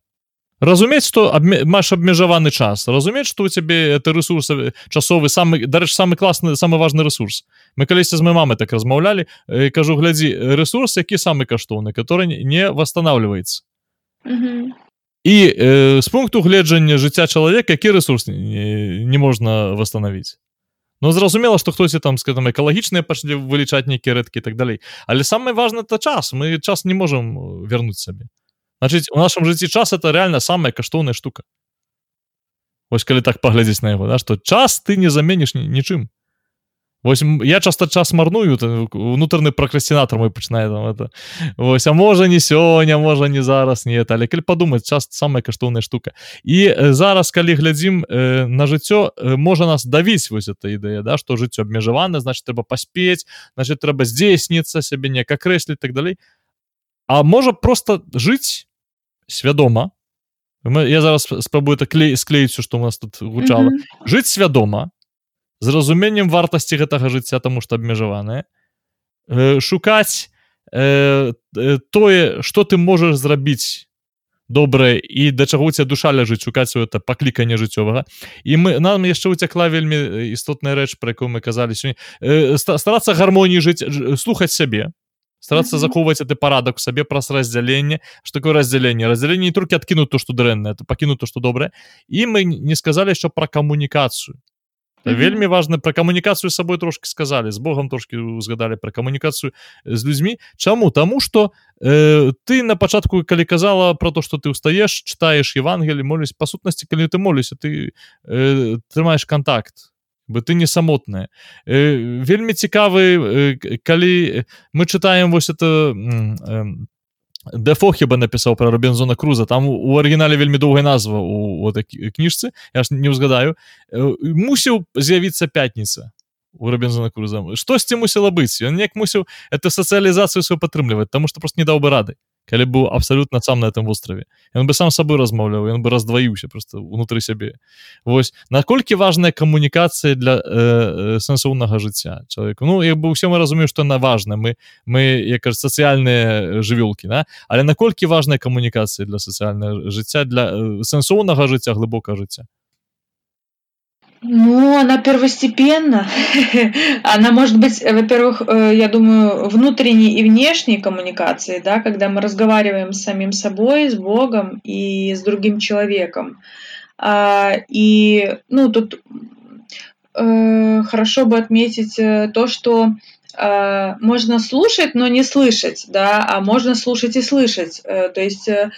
Разумець что абме... маш абмежаваны час. Разумець что у цябе это ресурс часовы самы дарэч самы класны самы важный ресурс мы калісьці з моей мамы так размаўлялі э, кажу глядзі ресурс які самы каштоўны который не восстанавливается mm -hmm і э, з пункту гледжання жыцця чалавека які ресурс не, не можна восстановить. Ну зразумела что хтось там скажем экалагічныя пашлі вылічаць нейкія рэдкі так далей але самое важно это час. Мы час не можем вернуть сабе значитчыць у нашем жыцці час это реально самая каштоўная штука. Вось калі так паглядзець на яго да что час ты не заменіш нічым Вось я часто час марную унутраны пракрасцінатор мой пачынае там это. Вось а можа не сёння можа не зараз не але калі падумаць час самая каштоўная штука. І зараз калі глядзім э, на жыццё э, можа нас давіць вось эта ідэя да что жыццё абмежавана значит трэба паспець значит трэба здзейсніцца сябе неяк акрэсліць так далей А можа просто жыць свядома я зараз спрабую так клей склеіць что у нас тут гучала mm -hmm. жыць свядома з разуменнем вартасці гэтага жыцця тому что абмежаванае э, шукаць э, э, тое что ты можаш зрабіць добрае і да чаго ця душа ляжыць шукаць это пакліканне жыццёвага. І мы нам яшчэ уцякла вельмі істотная рэч про якую мы казалі сёння. Э, старацца гармоніі жыць слухаць сябе старацца mm -hmm. захоўваць это парадак сабе праз раздзяленне. Что такое раздзяленне? Раздзяленне не толькі адкіну то что дрэнна это пакіну то что добрае. І мы не сказалі що пра камунікацыю Mm -hmm. вельмі важна пра камунікацыю сабой трошки сказалі з Богом трошки узгадалі пра камунікацыю з людзьмі. Чаму? Таму что э, ты на пачатку калі казала про то что ты устаеш читаеш Евангелі молюсь па сутнасці калі ты молюся ты э, трымаеш контакт бы ты не самотная. Э, вельмі цікавы э, калі мы читаем вось это э, Дэфо хіба напісаў пра Робензона круза. Там у арыгінале вельмі доўгая назва у кніжцы я ж не ўзгадаю мусіў з'явіцца пятніца у Робензона круза. Штосьці мусіла быць ён неяк мусіў эту сацыялізацыю сваю падтрымліваць таму што просто не даў бы рады калі быў абсалютна сам на этом востраве. Ён бы сам сабой размаўляў ён бы раздваіўся просто унутры сябе. Вось наколькі важная камунікацыя для э, сэнсоўнага жыцця чалавека? Ну як бы ўсе мы разумею што на важна мы мы як сацыяльныя жывёлкі да? але наколькі важная камунікацыя для сацыяльнага жыцця для э, сэнсоўнага жыцця глыбока жыцця Ну, она первостепенна. она может быть, во-первых, э, я думаю, внутренней и внешней коммуникации, да, когда мы разговариваем с самим собой, с Богом и с другим человеком. А, и, ну, тут э, хорошо бы отметить э, то, что э, можно слушать, но не слышать, да, а можно слушать и слышать. Э, то есть э,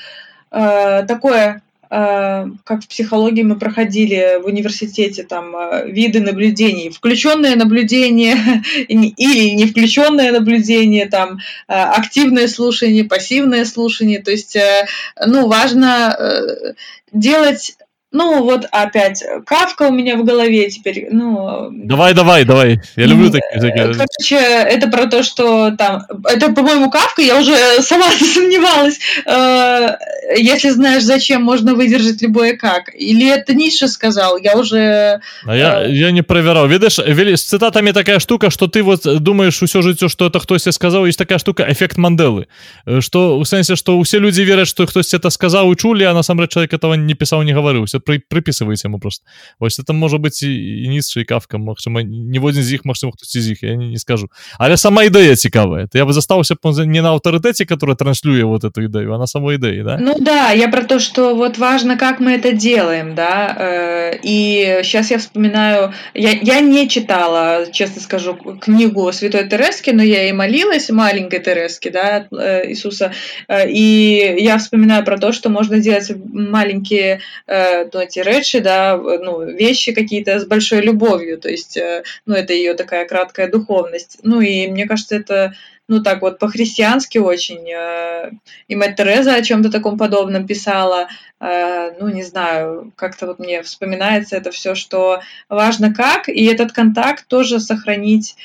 э такое э, как в психологии мы проходили в университете там э, виды наблюдений, включенное наблюдение или не включенное наблюдение, там э, активное слушание, пассивное слушание. То есть, э, ну, важно э, делать ну, вот опять, Кавка у меня в голове теперь, ну... Давай, давай, давай, я люблю такие такие. Короче, это про то, что там... Это, по-моему, Кавка, я уже сама сомневалась. Э, если знаешь, зачем, можно выдержать любое как. Или это Ницше сказал, я уже... А я, э, я не проверял. Видишь, с цитатами такая штука, что ты вот думаешь все жыццё, что это кто тебе сказал, есть такая штука, эффект Манделы. Э, что, в смысле, что все люди верят, что кто-то это сказал и чули, а на самом деле человек этого не писал, не говорил Все при, приписываеце яму просто вось это можа быць і, і ніцша і кавка Мачыма ніводзін з іх магчыма хтось з іх я не, не скажу але сама ідэя цікавая то я бы застаўся не на аўтарытэце который транслюе вот эту ідэю а на самой ідэі да ну да я про то что вот важно как мы это делаем да э, и сейчас я вспоминаю я, я не читала честно скажу книгу святой Терески но я и молилась маленькой Терески да э, Иисуса э, и я вспоминаю про то что можно делать маленькие э, ну, эти рэчы, да, ну, вещи какие-то с большой любовью, то есть, э, ну, это ее такая краткая духовность. Ну, и мне кажется, это, ну, так вот, по-христиански очень. Э, и мать Тереза о чем-то таком подобном писала, э, ну, не знаю, как-то вот мне вспоминается это все, что важно как, и этот контакт тоже сохранить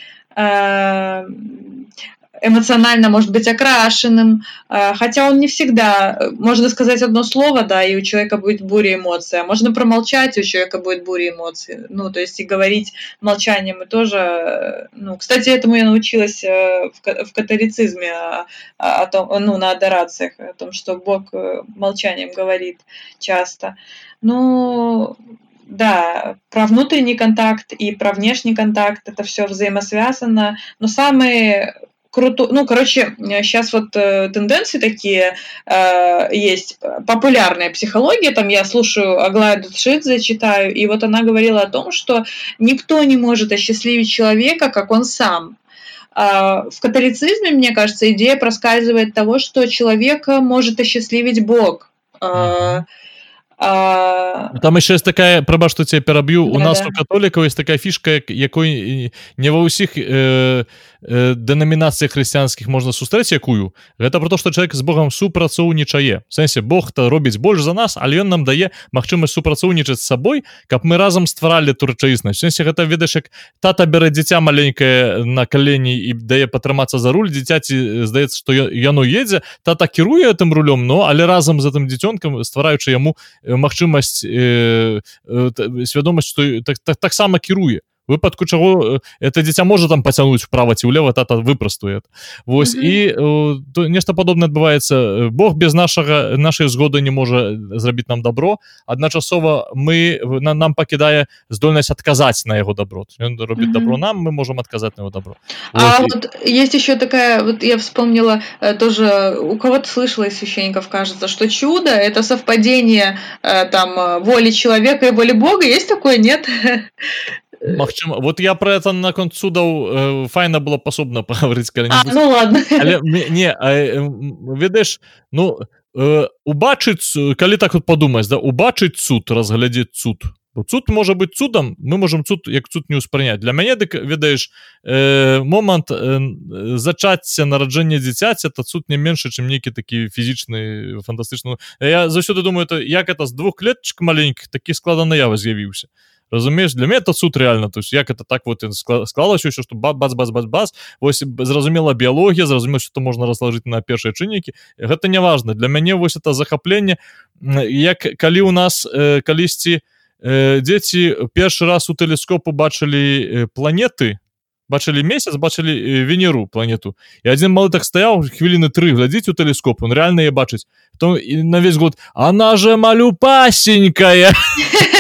эмоционально может быть окрашенным, а, хотя он не всегда, можно сказать одно слово, да, и у человека будет буря эмоций, а можно промолчать, и у человека будет буря эмоций, ну, то есть и говорить молчанием и тоже, ну, кстати, этому я научилась э, в католицизме, о, о том, ну, на адорациях, о том, что Бог э, молчанием говорит часто. Ну, да, про внутренний контакт и про внешний контакт это все взаимосвязано, но самые круто. Ну, короче, сейчас вот э, тенденции такие э, есть. Популярная психология, там я слушаю Аглаю Дудшидзе, читаю, и вот она говорила о том, что никто не может осчастливить человека, как он сам. Э, в католицизме, мне кажется, идея проскальзывает того, что человека может осчастливить Бог. Э, а... там еще есть такая праба что тебе пераб'ю да, у нас да. у католікаў есть такая фішка якой не ва ўсіх э, э, дэнамінацыях хрысціянскіх можна сустрэць якую? Гэта про то что человек з Богом супрацоўнічае сэнсе Бог то робіць больш за нас але ён нам дае магчымасць супрацоўнічаць з сабой каб мы разам стваралі турчаіснасць сэнсе гэта ведаеш як тата бярэ дзіця маленькае на калені і дае патрымацца за руль дзіцяці здаецца что яно едзе тата кіруе этим рулём но але разам з гэтым дзіцёнкам ствараючы яму магчымасць э, э, свядомасць што так, так, таксама кіруе выпадку чаго это дзіця можа там пацягнуць вправа ці ўлева тата выпрастует Вось mm -hmm. і э, нешта падобна адбываецца Бог без нашага нашай згоды не можа зрабіць нам добро. Адначасова мы на нам пакідае здольнасць адказаць на яго добро. Ён робіць mm -hmm. добро нам мы можем адказаць на его добро. А вот, вот и... есть еще такая вот я вспомнила э, тоже у кого-то слышала из священников кажется что чудо это совпадение э, там воли человека и воли Бога. Есть такое? Нет Магчыма вот я про это наконт судаў э, файна было пасобна пагаварыць ну, ладно. Але, не э, ведаеш ну э, убачыць калі так вот падумаць да убачыць суд разглядзець суд. Цуд можа быть цудам мы можем цуд як цуд не ўспрыняць для мяне дык ведаеш э, момант э, зачацця нараджэння дзіцяці это цуд не меншы чым нейкі такі фізічны фантастычны. Я заўсёды думаю это як это з двух клетчик маленькіх такі складана ява з'явіўся разумееш для меня это суд реально то есть як это так вот склалася ўсё что бац бац бац бац. Вось зразумела біялогія зразумеў что можна разложить на першыя чыннікі гэта не важно. Для мяне вось это захапленне як калі у нас э, калісьці э, дзеці першы раз у тэлескоп убачылі э, планеты бачылі месяц бачылі э, венеру планету. І один малы так стаяў хвіліны тры глядзіць у тэлескоп он реально бачыць то на весь год она же малю пасенькая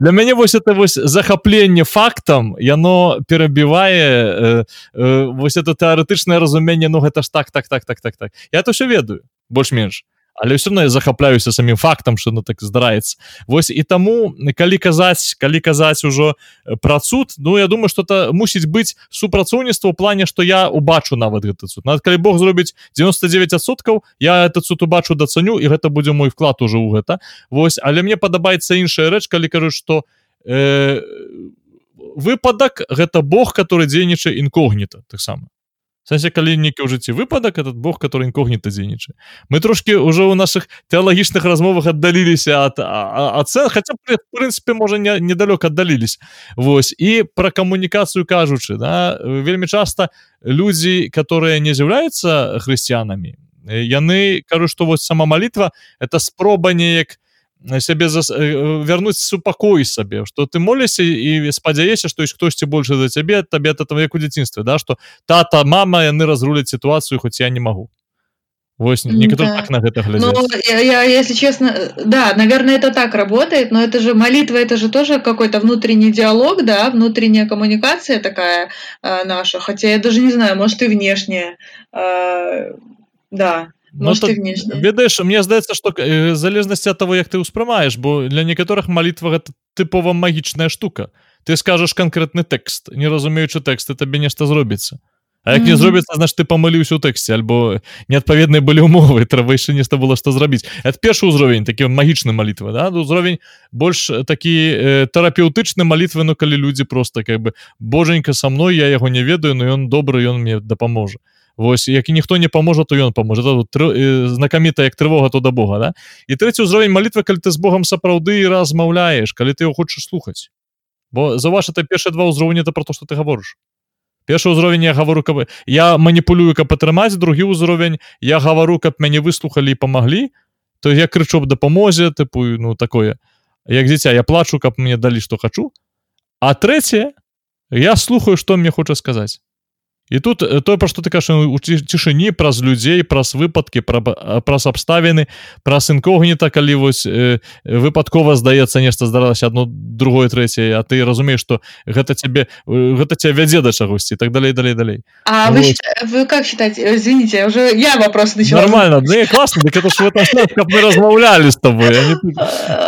для мяне вось это вось захапленне фактам яно перабівае э, э, вось это тэарэтычнае разуменне ну гэта ж так так так так так так я то все ведаю больш-менш але ўсё равно я захапляюся самім фактам что ну так здараецца. Вось і таму калі казаць калі казаць ужо пра цуд Ну я думаю что то мусіць быць супрацоўніцтва у плане что я убачу нават гэты суд нават калі Бог зробіць 99соткаў я этот суд убачу дацаню і гэта будзе мой вклад уже ў гэта. Вось але мне падабаецца іншая рэч калі кажу что э, выпадак гэта Бог который дзейнічае інкогніта таксама сэнсе калі нейкі ў жыцці выпадак этот Бог который інкогніта дзейнічае. Мы трошки ўжо ў наших тэалагічных размовах аддаліліся ад ацэн хотя в прынцыпе можа не недалёк аддалілись Вось і пра камунікацыю кажучы да вельмі часта людзі которые не з'яўляюцца хрысціянамі яны кажу што вось сама малітва это спроба неяк сябе за вярнуць супакой сабе что ты моліся і спадзяешся што ёсць хтосьці больше за цябе табе это там як у дзяцінстве да что тата мама яны разруляць сітуацыю хоць я не могу Вось да. так на гэта ну, я, я, если честно да наверное это так работает но это же молитва это же тоже какой-то внутренний диалог да внутренняя коммуникация такая э, наша хотя я даже не знаю может и внешняя э, да Ну, ведаеш мне здаецца что э, залежнасці от того як ты ўспрымаеш бо для некаторых малітва гэта тыпова магічная штука. Ты скажаш конкретны тэкст не разумеючы тэксты табе нешта зробіцца А як mm -hmm. не зробіцца наш ты памыліўся ў тэксце альбо неадпаведныя былі умовы трэба яшчэ нешта было што зрабіць это першы ўзровень такі магічны малітва да ўзровень больш такі э, тэрапеўтычны малітвы ну калі людзі просто как бы боженька са мной я яго не ведаю но ён добры ён мне дапаможа Вось які ніхто не паможа то ён паможа знакаміта як трывога то да Бога да? І трэці ўзровень малітвы калі ты з Богом сапраўды размаўляеш калі ты его хочаш слухаць бо за ваш это першыя два ўзроўні это про то что ты гаворыш першы ўзровень я гавару каб я маніпулюю каб атрымаць другі ўзровень я гавару каб мяне выслухалі і памаглі то я крычу б дапамозе тыпу ну такое. Як дзіця я плачу каб мне далі што хачу а трэцяе я слухаю што мне хоча сказаць і тут то пра што ты кажаш у цішыні праз людзей праз выпадкі пра праз абставіны праз інкогніта калі вось э, выпадкова здаецца нешта здаралася одно другое трэцяе А ты разумееш што гэта цябе гэта ця вядзе да чагосьці так далей далей далей. А вы, вы как считать извините уже я вопрос начала. нормально да, классно так это вот, мы размаўлялі с тобой не,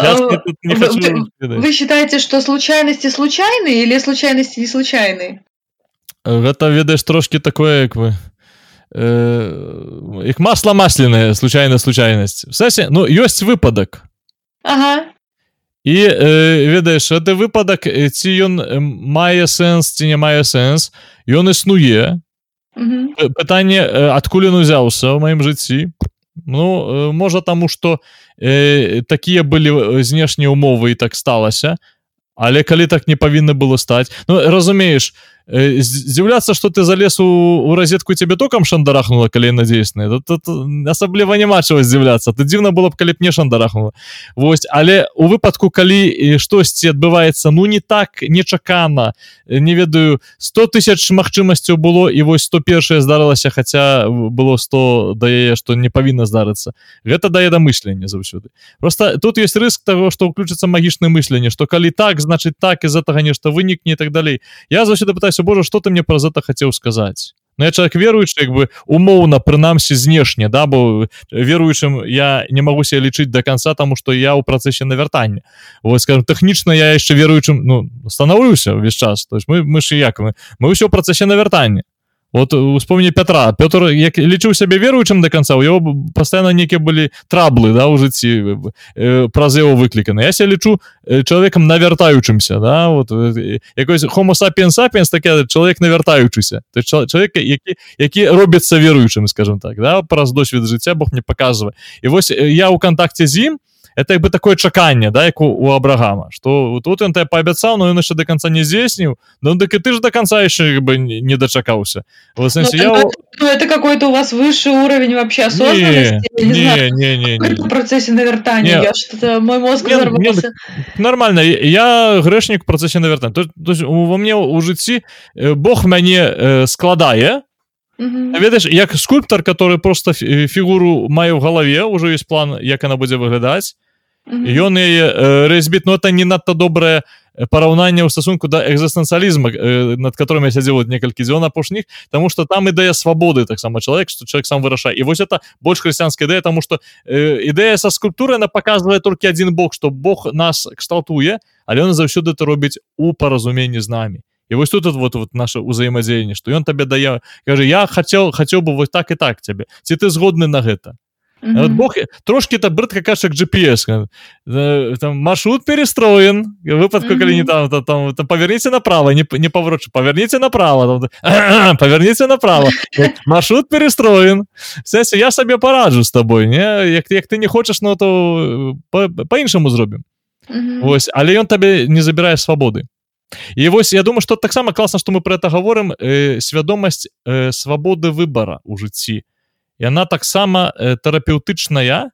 я, не хочу, вы, вы считаете что случайности случайны или случайности не случайны гэта ведаеш трошки такое як вы э, іх масла масляная случайная случайнасць. Сесе ну ёсць выпадак. Ага. і э, ведаеш это выпадак ці ён мае сэнс ці не мае сэнс ён існуе. Пытанне адкуль ён узяўся ў маім жыцці. Ну можа таму что э, такія былі знешнія умовы і так сталася але калі так не павінна было стаць. Ну разумееш Э, здзіўляцца что ты залез у, у розетку тебе токам шандарахнула калі надзейсная тут, асабліва няма чего здзіўляцца ты дзіўна было б калі б не шандарахнула Вось але у выпадку калі штосьці адбываецца ну не так нечакана не ведаю 100 тысяч магчымасцяў было і вось 101 здарылася хотя было 100 да яе что не павінна здарыцца. Гэта дае да мыслення заўсёды. Просто тут есть рыск того что уключыцца магічна мысленне что калі так значит так из этого нешта вынікне так далей я заўсёды пытаюсь спадзяюся Божа что ты мне праз это хацеў сказаць Ну, я человек веруючы як бы умоўна прынамсі знешне да бо веруючым я не могу себе лічыць до конца тому что я ў працэсе навяртання вот скажем тэхнічна я яшчэ веруючым ну станаўлюся увесь час. То есть мы мы ж як мы мы ўсё працэсе навяртання вот успомни Петра. Петр як лічыў сябе веруючым до конца у его постоянно нейкія былі траблы да у жыцці э, праз его выкліканы я себе лічу э, чалавекам навяртаючымся да вот э, якось homo sapiens sapiens такі чалавек навяртаючыся то чалавека які які робіцца веруючым скажем так да праз досвед жыцця Бог мне показывае і вось я у контакте з ім это як бы такое чаканне да як у, у абрагама что тут ён паабяцаў но ён яшчэ до конца не здзейсніў Ну дык і ты ж до конца еще бы не дачакаўся ну, я... ну, это какой-то у вас высший уровень вообще не, не, не, не, не. процессе навяртання мой мозг не, не, нормально я грэшнік працэсе навяртання то, то во мне у жыцці Бог мяне э, складае. Ведаеш як скульптор который просто фігуру мае ў галаве уже есть план як она будзе выглядаць ён яе э, рэзьбіт но это не надта добрае параўнанне ў стасунку да экзістэнцыялізма э, над которым я сядзеў вот некалькі дзён апошніх тому что там ідэя свабоды таксама. Чалавек что человек сам вырашае. І вось это больш хрысціянская ідэя тому что э, ідэя са скульптуры она показывае толькі один бок что Бог нас кшталтуе але он заўсёды это робіць у паразуменні з намі. І вось тут вот вот наше ўзаемадзеянне что ён табе дае кажа я хацеў хацеў бы вось так і так цябе. Ці ты згодны на гэта Mm -hmm. Бог трошки та брыдка кашак GPS там маршрут перестроен выпадку mm -hmm. калі не там там, там, там паверніце направо не не паврочу паверніце направо там, паверніце направо маршрут перестроен сессі я сабе параджу з тобой не як, як ты не хочаш но то по-іншаму зробім mm -hmm. Вось але ён табе не забірае свабоды і вось я думаю что таксама класна што мы про это гаворым э, свядомасць э, свабоды выбора у жыцці яна таксама э, тэрапеўтычная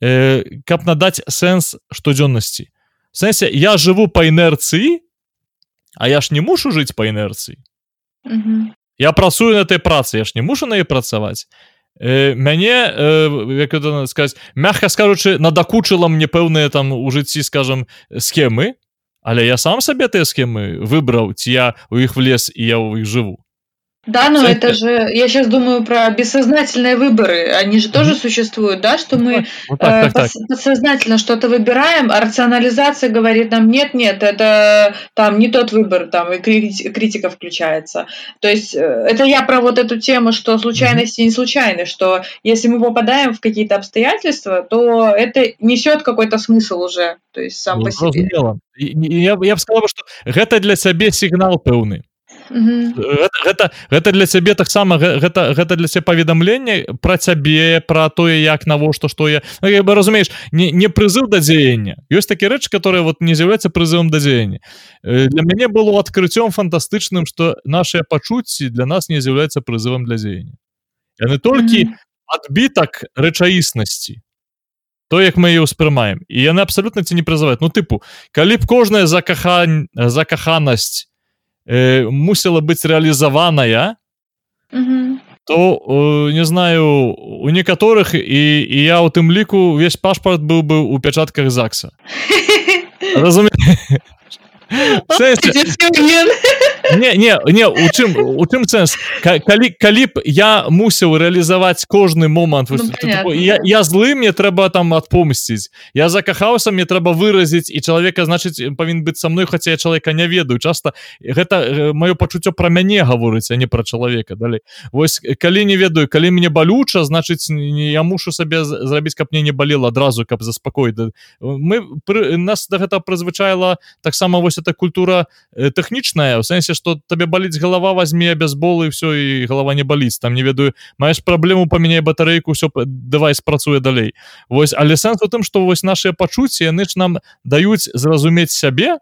э, каб надаць сэнс штодзённасці. Сэнсе я жыву па інерцыі а я ж не мушу жыць па інерцыі mm -hmm. я працую на этой працы я ж не мушу на ей працаваць. Э, мяне э, як это сказать мягко скажучы надакучыла мне пэўныя там у жыцці скажем схемы але я сам сабе тыя схемы выбраў ці я у іх влез і я у іх жыву Да, но это, это же, я сейчас думаю про бессознательные выборы, они же тоже mm-hmm. существуют, да, что мы так, так, так. подсознательно что-то выбираем, а рационализация говорит нам нет, нет, это там не тот выбор, там и критика включается. То есть э, это я про вот эту тему, что случайности mm-hmm. не случайны, что если мы попадаем в какие-то обстоятельства, то это несет какой-то смысл уже, то есть сам ну, по себе. Я, я бы сказал, что это для себя сигнал пэўный. Гэта, гэта, гэта для цябе таксама гэта гэта для цябе паведамленне пра цябе пра тое як навошта што я. Ну, бы разумееш не не прызыў да дзеяння. Ёсць такі рэч которые вот не з'яўляецца прызывам да дзеяння. Э, для мяне было адкрыццём фантастычным что наши пачуцці для нас не з'яўляецца прызывам для дзеяння. Яны толькі адбітак рэчаіснасці. То як мы ее ўспрымаем. І яны абсалютна ці не прызываюць. Ну тыпу калі б кожная закахань закаханасць э, мусила быць рэалізаваная то э, не знаю у некаторых і, і я у тым ліку увесь пашпарт быў бы у пячатках ЗАГСа. Разуме не не не у чым у чым сэнс калі калі б я мусіў рэалізаваць кожны момант ну, я, я злы мне трэба там адпомсціць я закахаўся мне трэба выразіць і чалавека значыць павін быць са мной хаця я чалавека не ведаю часта гэта маё пачуццё пра мяне гаворыць а не пра чалавека далей восьось калі не ведаю калі мне балюча значыць не я мушу сабе зрабіць каб мне не балела адразу каб заспакой да мы пры, нас да гэта прызвычайла таксама вось это культура тэхнічная у сэнсе что табе баліць голова возьми бясбол і все і голова не баліць там не ведаю маеш праблему памяняй батарэйку все давай спрацуе далей. Вось але сэнс у тым что вось наши пачуцці яны ж нам даюць зразумець сябе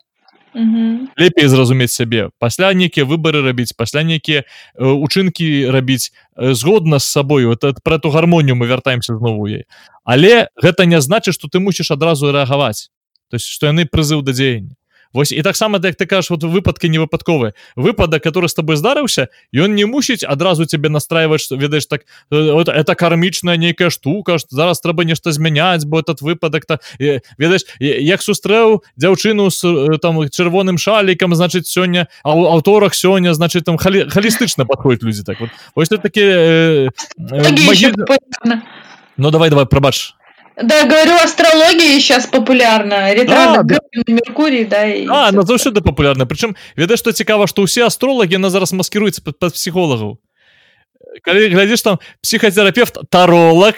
лепей зразумець сябе. Пасля нейкія выборы рабіць пасля нейкія учынкі рабіць згодна з сабою. Вот про эту гармонію мы вяртаемся знову ей але гэта не значыць что ты мусіш адразу рэагаваць. То есть что яны прызыў да дзеяння Вось і таксама як ты кажаш вот выпадкі не выпадковы выпадак который с тобой здарыўся ён не мусіць адразу тебе настраивать что ведаеш так э, вот это кармічная нейкая штука что зараз трэба нешта змяняць бо этот выпадак то ведаеш як сустрэў дзяўчыну с э, там чырвоным шалікам значыць сёння а у аўторах сёння значит там халі, халістычна подходит людзі так вот. Вось ты такі э, э, ну давай давай прабач Да, говорю, астрология сейчас популярна. Ретроград да, да. Меркурий, да. И а, она заўсёды популярна. Прычым, ведаеш, што цікава, што ўсе астролагі, яна зараз маскіруецца пад, пад псіхолагаў калі глядзіш там псіхотерапевт таролог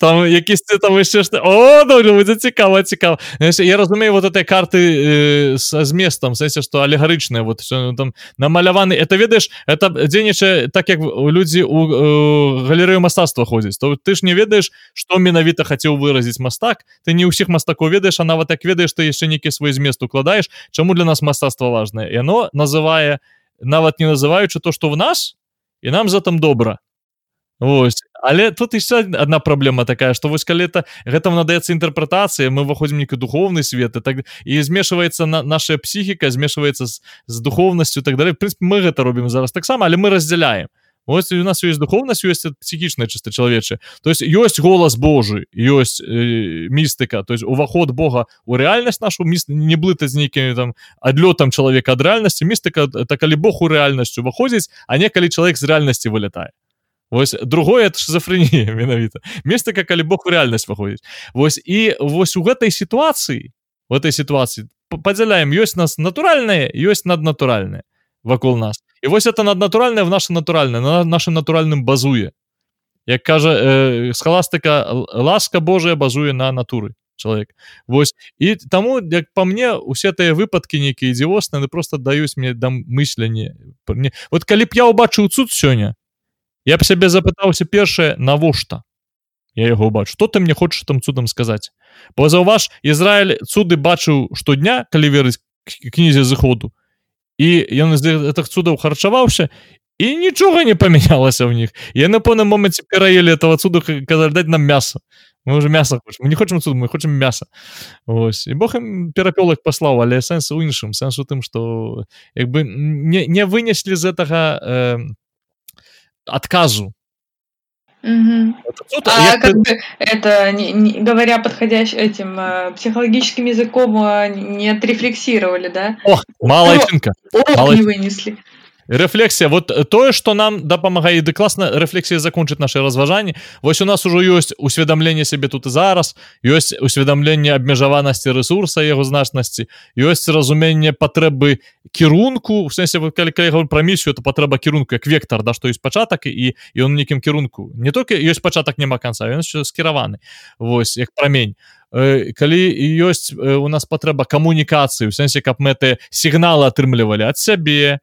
там якісьці там яшчэ што о будзе цікава цікава я разумею вот этой карты э, са зместам сэнсе што алегарычная вот ну, там намаляваны это ведаеш это дзейнічае так як людзі у э, галерэю мастацтва ходзяць то ты ж не ведаеш што менавіта хацеў выразіць мастак. Ты не ўсіх мастакоў ведаеш а нават так ведаеш ты яшчэ нейкі свой змест укладаеш чаму для нас мастацтва важное яно называе нават не называючы то что в нас і нам за там добра. Вось але тут еще одна праблема такая что вось калі это гэтым надаецца інтэрпрэтацыя мы выходзім нейкі духовны свет і так і змешваецца на наша псіхіка змешваецца з, з духовнасцю так далей. Прынп мы гэта робім зараз таксама але мы разделяем ось у нас ёсць духовнасць ёсць псіхічная чыста чалавечая то есть ёсць голас Божы ёсць э, містыка то есть уваход Бога у рэальнасць нашу міс не блытаць з нейкімі там адлётам чалавека ад рэальнасці містыка это калі Бог у рэальнасцю выходзіць а некалі чалавек з рэальнасці вылетае Вось другое это шизофренія менавіта містыка калі Бог у рэальнасць выходзіць Вось і вось у гэтай сітуацыі в этой сітуацыі падзяляем ёсць нас натуральнае ёсць наднатуральнае вакол нас і вось это наднатуральнае в наше натуральна на нашим натуральным базуе. Як кажа э, схаластыка ласка Божая базуе на натуры чалавек. Вось. І таму як по мне усе тыя выпадкі нейкія дзівосны просто даюць мне дам мысленне мне вот калі б я убачыў цуд сёння я б сябе запытаўся першае навошта яго бачу что ты мне хочаш там цудам сказаць? Бо заўваж Ізраиль цуды бачыў штодня калі верыць кнізе зыходу і ён з гэтых цудаў харчаваўся і нічога не памянялася ў них я на поўным моманце пераелі этого цуду казаць даць нам мяса мы уже мяса хочем мы не хочам цуд мы хочам мяса. Ось і Бог ім перапёлак паслаў але сэнс у іншым. Сэнс у тым что як бы не, не вынеслі з гэтага э, адказу Угу. Это, а я... как бы это, не, не, говоря подходящим этим э, психологическим языком, э, не отрефлексировали, да? О, малайчынка. Урок не вынесли. Рэфлексія вот э, тое что нам дапамагае ды класна рэфлексія закончыць наше разважанні вось у нас ужо ёсць усведамленне сябе тут і зараз ёсць усведамленне абмежаванасці ресурса яго значнасці ёсць разуменне патрэбы кірунку у сэнсе калі калі пра місію то патрэба кірунку як вектор да што ёсць пачатак і ён нейкім кірунку. Не толькі ёсць пачатак няма канца ён скіраваны. Вось як прамень. Калі ёсць у нас патрэба камунікацыі у сэнсе каб мэты сігналы атрымлівалі ад сябе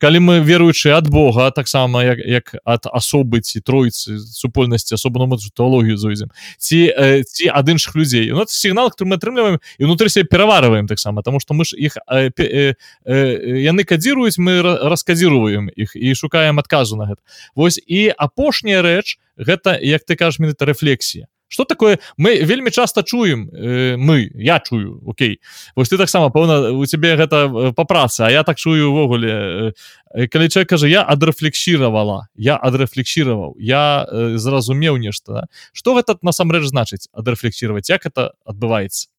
калі мы веруючы ад Бога таксама як, як ад асобы ці тройцы супольнасці асобную тэалогію зойдзем ці э, ці ад іншых людзей. Ну, сігнал который мы атрымліваем і унутры себе пераварваем таксама тому что мы ж іх э, э, э, яны кадзіруюць мы раскадзіруем іх і шукаем адказу на гэта. Вось і апошняя рэч гэта як ты кажаш менавіта рэфлексія что такое? Мы вельмі часто чуем э, мы я чую Окей. Вось ты таксама пэўна у тебе гэта э, по працы а я так чую увогуле э, э, калі человек кажа я адрэфлексіравала я адрэфлексіраваў я э, зразумеў нешта да? что гэта насамрэч значыць адрэфлексировать як это адбываецца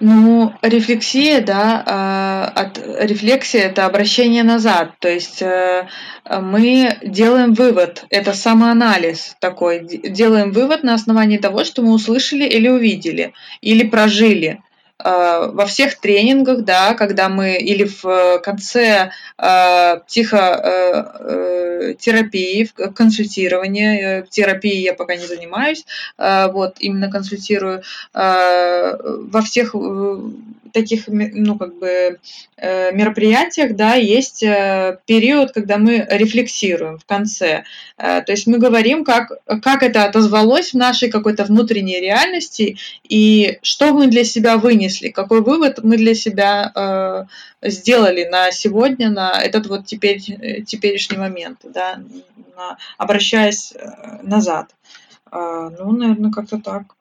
Ну, рефлексия, да, а, от рефлексия это обращение назад. То есть э, мы делаем вывод, это самоанализ такой, делаем вывод на основании того, что мы услышали или увидели, или прожили. Э, во всех тренингах, да, когда мы или в конце э, психотерапии, в консультировании, в терапии я пока не занимаюсь, вот, именно консультирую, во всех таких, ну, как бы, мероприятиях, да, есть период, когда мы рефлексируем в конце. То есть мы говорим, как, как это отозвалось в нашей какой-то внутренней реальности и что мы для себя вынесли какой вывод мы для себя э, сделали на сегодня, на этот вот теперь, э, теперешний момент, да, обращаясь э, назад. Э, ну, наверное, как-то так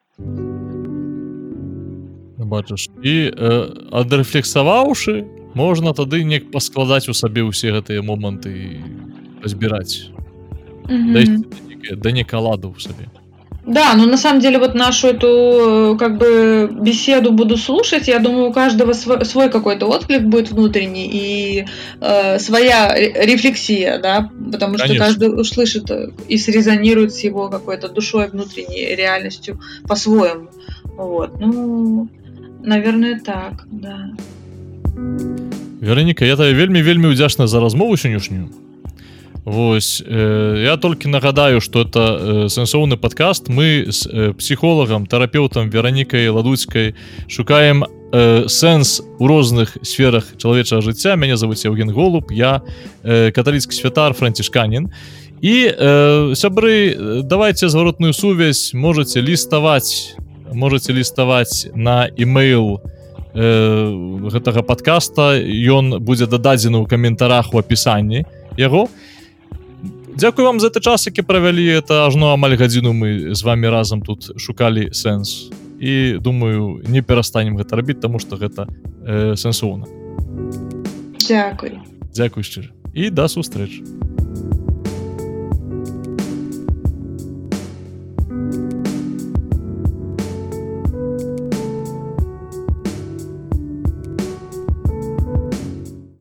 бачыш і э, адрэфлексаваўшы можна тады неяк паскладаць у сабе ўсе гэтыя моманты разбіраць mm -hmm. да некаладу ў сабе Да, но на самом деле вот нашу эту э, как бы беседу буду слушать. Я думаю, у каждого свой, свой какой-то отклик будет внутренний и э, своя рефлексия, да, потому Конечно. что каждый услышит и срезонирует с его какой-то душой внутренней реальностью по-своему. Вот, ну, наверное, так, да. Вероніка, я тебе вельмі вельмі удзячна за размову сённяшнюю. Вось э, я толькі нагадаю что это э, сэнсоўны подкаст мы с э, псіхолагам тэрапеўтам веранікай ладуцкай шукаем э, сэнс у розных сферах чалавечага жыцця. Мяне зовут Евген голуб я э, каталіцкі святар францішканін. І э, сябры давайте зваротную сувязь можете ліставаць можете ліставаць на email э, гэтага подкаста ён будзе дададзены ў каментарах у апісанні яго. І Дзякую вам за ты час які правялі. Это ажно амаль гадзіну мы з вами разам тут шукалі сэнс. І думаю не перастанем гэта рабіць тому что гэта э, сэнсоўна. Дякуй Дзякуй шчыра. І да сустрэч